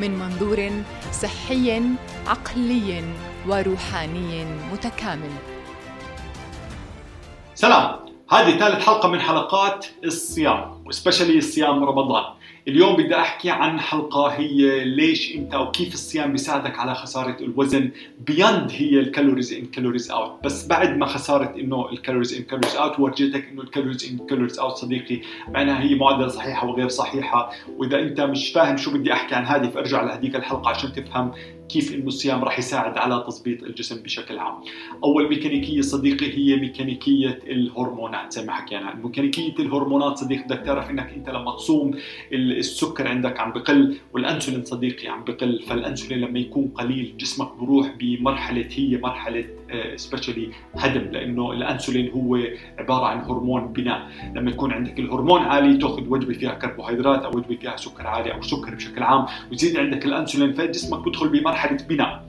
من منظور صحي عقلي وروحاني متكامل. سلام. هذه ثالث حلقة من حلقات الصيام وسبيشلي الصيام رمضان. اليوم بدي أحكي عن حلقة هي ليش أنت أو كيف الصيام بيساعدك على خسارة الوزن بيند هي الكالوريز ان كالوريز اوت بس بعد ما خساره إنه الكالوريز ان كالوريز اوت ورجيتك إنه الكالوريز ان كالوريز اوت صديقي. معناها هي معادله صحيحة وغير صحيحة. وإذا أنت مش فاهم شو بدي أحكي عن هذه فأرجع لهذيك الحلقة عشان تفهم كيف إنه الصيام راح يساعد على تظبيط الجسم بشكل عام. أول ميكانيكية صديقي هي ميكانيكية الهرمونات زي ما حكينا، ميكانيكية الهرمونات صديقي بدك تعرف إنك أنت لما تصوم السكر عندك عم بقل والأنسولين صديقي عم بقل، فالأنسولين لما يكون قليل جسمك بروح بمرحلة هي مرحلة سبيشالي آه، هدم لأنه الأنسولين هو عبارة عن هرمون بناء، لما يكون عندك الهرمون عالي تأخذ وجبة فيها كربوهيدرات أو وجبة فيها سكر عالي أو سكر بشكل عام ويزيد عندك الأنسولين فجسمك بدخل بمرحلة مرحله بناء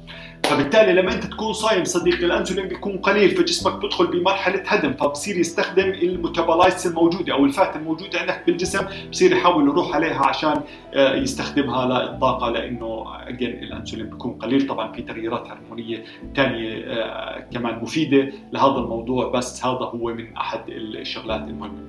فبالتالي لما أنت تكون صايم صديقي الانسولين بيكون قليل فجسمك بيدخل بمرحلة هدم فبصير يستخدم ال metabolites الموجودة أو ال fat الموجودة عندك بالجسم بصير يحاول يروح عليها عشان آه، يستخدمها للطاقه لأنه again الانسولين بيكون قليل. طبعا في تغييرات هرمونية ثانية آه، كمان مفيدة لهذا الموضوع بس هذا هو من أحد الشغلات المهمة.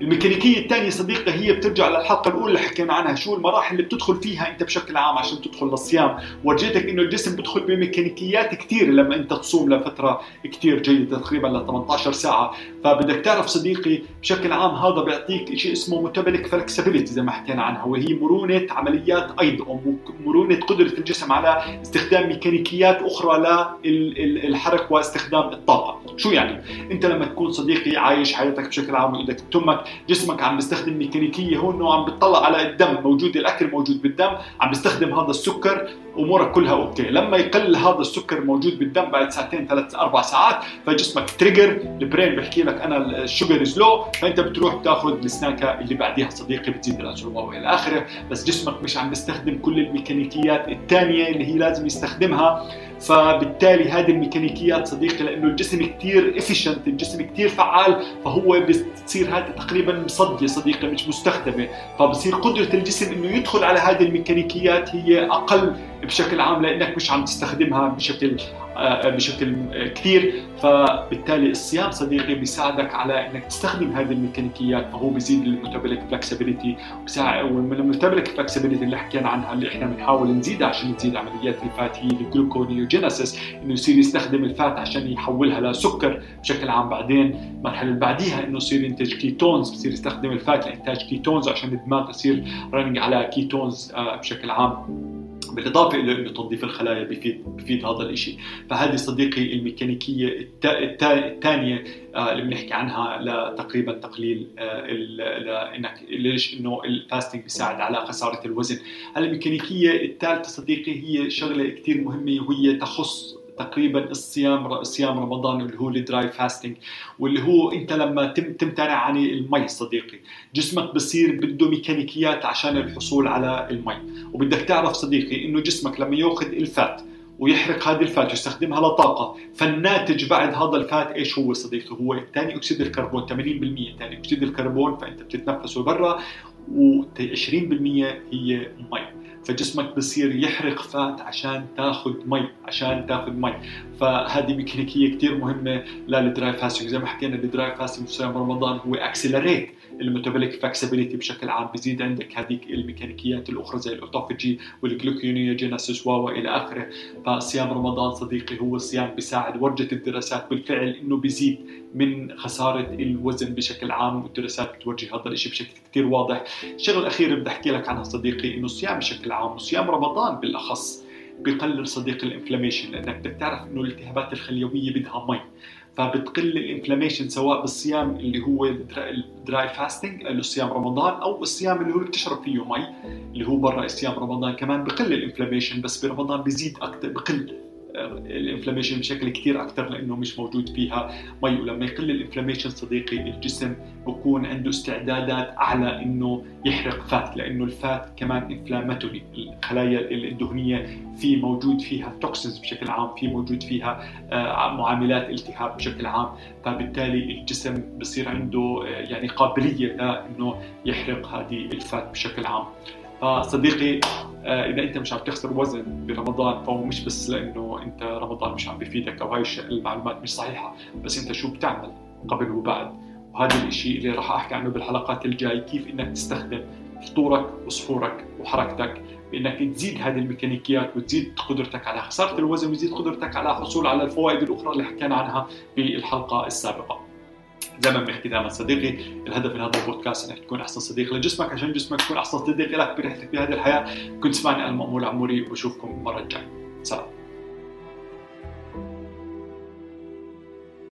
الميكانيكية الثانية صديقي هي بترجع للحلقة الأولى اللي حكينا عنها. شو المراحل اللي بتدخل فيها أنت بشكل عام عشان تدخل للصيام؟ ورجيتك إنه الجسم بدخل بميكانيكيات كثير لما أنت تصوم لفترة كثير جيدة تقريبا ل 18 ساعة. فبدك تعرف صديقي بشكل عام هذا بيعطيك شيء اسمه ميتابوليك فلكسبيليتي زي ما حكينا عنها وهي مرونة عمليات ايض أو مرونه قدرة الجسم على استخدام ميكانيكيات أخرى للحرق واستخدام الطاقة. شو يعني؟ انت لما تكون صديقي عايش حياتك بشكل عام وإيدك تمك جسمك عم بيستخدم ميكانيكية هون عم بتطلع على الدم موجود الأكل موجود بالدم عم بيستخدم هذا السكر أمورك كلها okay. لما يقل هذا السكر موجود بالدم بعد ساعتين ثلاث أربع ساعات فجسمك trigger ال brain بحكي لك أنا ال sugar is low فأنت بتروح بتاخذ السناكة اللي بعديها صديقي بتزيد الانسولين والى آخره. بس جسمك مش عم بيستخدم كل الميكانيكيات الثانية اللي هي لازم يستخدمها. فبالتالي هذه الميكانيكيات صديقي لأنه الجسم كثير efficient الجسم كثير فعال فهو بتصير هذه تقريبا مصديه صديقي مش مستخدمة. فبصير قدرة الجسم إنه يدخل على هذه الميكانيكيات هي أقل بشكل عام لأنك مش عم تستخدمها بشكل بشكل كثير. فبالتالي الصيام صديقي بيساعدك على إنك تستخدم هذه الميكانيكيات. فهو بيزيد ال metabolic flexibility ومن ال metabolic flexibility اللي حكينا عنها اللي إحنا بنحاول نزيدها عشان تزيد عمليات ال fat هي ال gluconeogenesis إنه يصير يستخدم ال fat عشان يحولها لسكر بشكل عام. بعدين المرحلة اللي بعديها إنه يصير ينتج ketones بصير يستخدم ال fat لإنتاج ketones عشان الدماغ تصير running على ketones آه، بشكل عام. بالاضافه إلى تنظيف الخلايا بفيد بفيد هذا الشيء فهذه صديقي الميكانيكية الثانية آه، اللي بنحكي عنها لتقريبا تقليل آه، إنك ليش إنه ال fasting بيساعد على خسارة الوزن. الميكانيكية الثالثة صديقي هي شغلة كثير مهمة وهي تخص تقريبا الصيام صيام رمضان اللي هو ال dry fasting واللي هو أنت لما تمتنع عن المي صديقي. جسمك بصير بده ميكانيكيات عشان الحصول على المي. وبدك تعرف صديقي إنه جسمك لما يأخذ ال fat ويحرق هذه ال fat ويستخدمها لطاقة فالناتج بعد هذا ال fat إيش هو صديقي؟ هو ثاني أكسيد الكربون 80% ثاني أكسيد الكربون فأنت بتتنفسه برا و20% هي مي. فجسمك بصير يحرق fat عشان تاخذ مي عشان تاخذ مي. فهذه ميكانيكية كثير مهمة لل dry fasting زي ما حكينا ال dry fasting في رمضان هو accelerate ال metabolic flexibility بشكل عام. بزيد عندك هذيك الميكانيكيات الأخرى زي ال autophagy وال gluconeogenesis و إلى آخره. فصيام رمضان صديقي هو الصيام بيساعد ورجت الدراسات بالفعل إنه بيزيد من خسارة الوزن بشكل عام والدراسات بتورجي هذا الشيء بشكل كثير واضح. الشغله الاخيره بدي أحكي لك عنها صديقي إنه الصيام بشكل عام وصيام رمضان بالأخص بقلل صديقي ال inflammation لأنك بدك تعرف إنه الالتهابات الخليويه بدها مي. فبتقل ال inflammation سواء بالصيام اللي هو ال dry fasting اللي صيام رمضان أو الصيام اللي هو بتشرب فيه مي اللي هو برا صيام رمضان كمان بقل ال inflammation بس برمضان بيزيد أكثر بقل. ال inflammation بشكل كثير أكثر لأنه مش موجود فيها مي. ولما يقل ال inflammation صديقي الجسم بكون عنده استعدادات أعلى إنه يحرق fat لأنه ال fat كمان inflammatory الخلايا الدهنيه في موجود فيها توكسينز بشكل عام في موجود فيها آه، معاملات التهاب بشكل عام. فبالتالي الجسم بصير عنده آه، يعني قابلية لإنه يحرق هذه الفات بشكل عام. فصديقي آه، إذا أنت مش عم تخسر وزن برمضان فهو مش بس لأنه أنت رمضان مش عم بفيدك أو هاي المعلومات مش صحيحة بس أنت شو بتعمل قبل وبعد وهذا الشيء اللي راح أحكي عنه بالحلقات الجاي كيف إنك تستخدم فطورك وسحورك وحركتك بإنك تزيد هذه الميكانيكيات وتزيد قدرتك على خسارة الوزن وتزيد قدرتك على الحصول على الفوائد الأخرى اللي حكينا عنها بالحلقة السابقة. زي ما بنحكي دائما صديقي. الهدف من هذا البودكاست إنك تكون أحسن صديق لجسمك عشان جسمك يكون أحسن صديق لك برحلتك بهذه الحياة. كنت تسمعني أنا مأمول عموري وبشوفكم المره الجاية. سلام.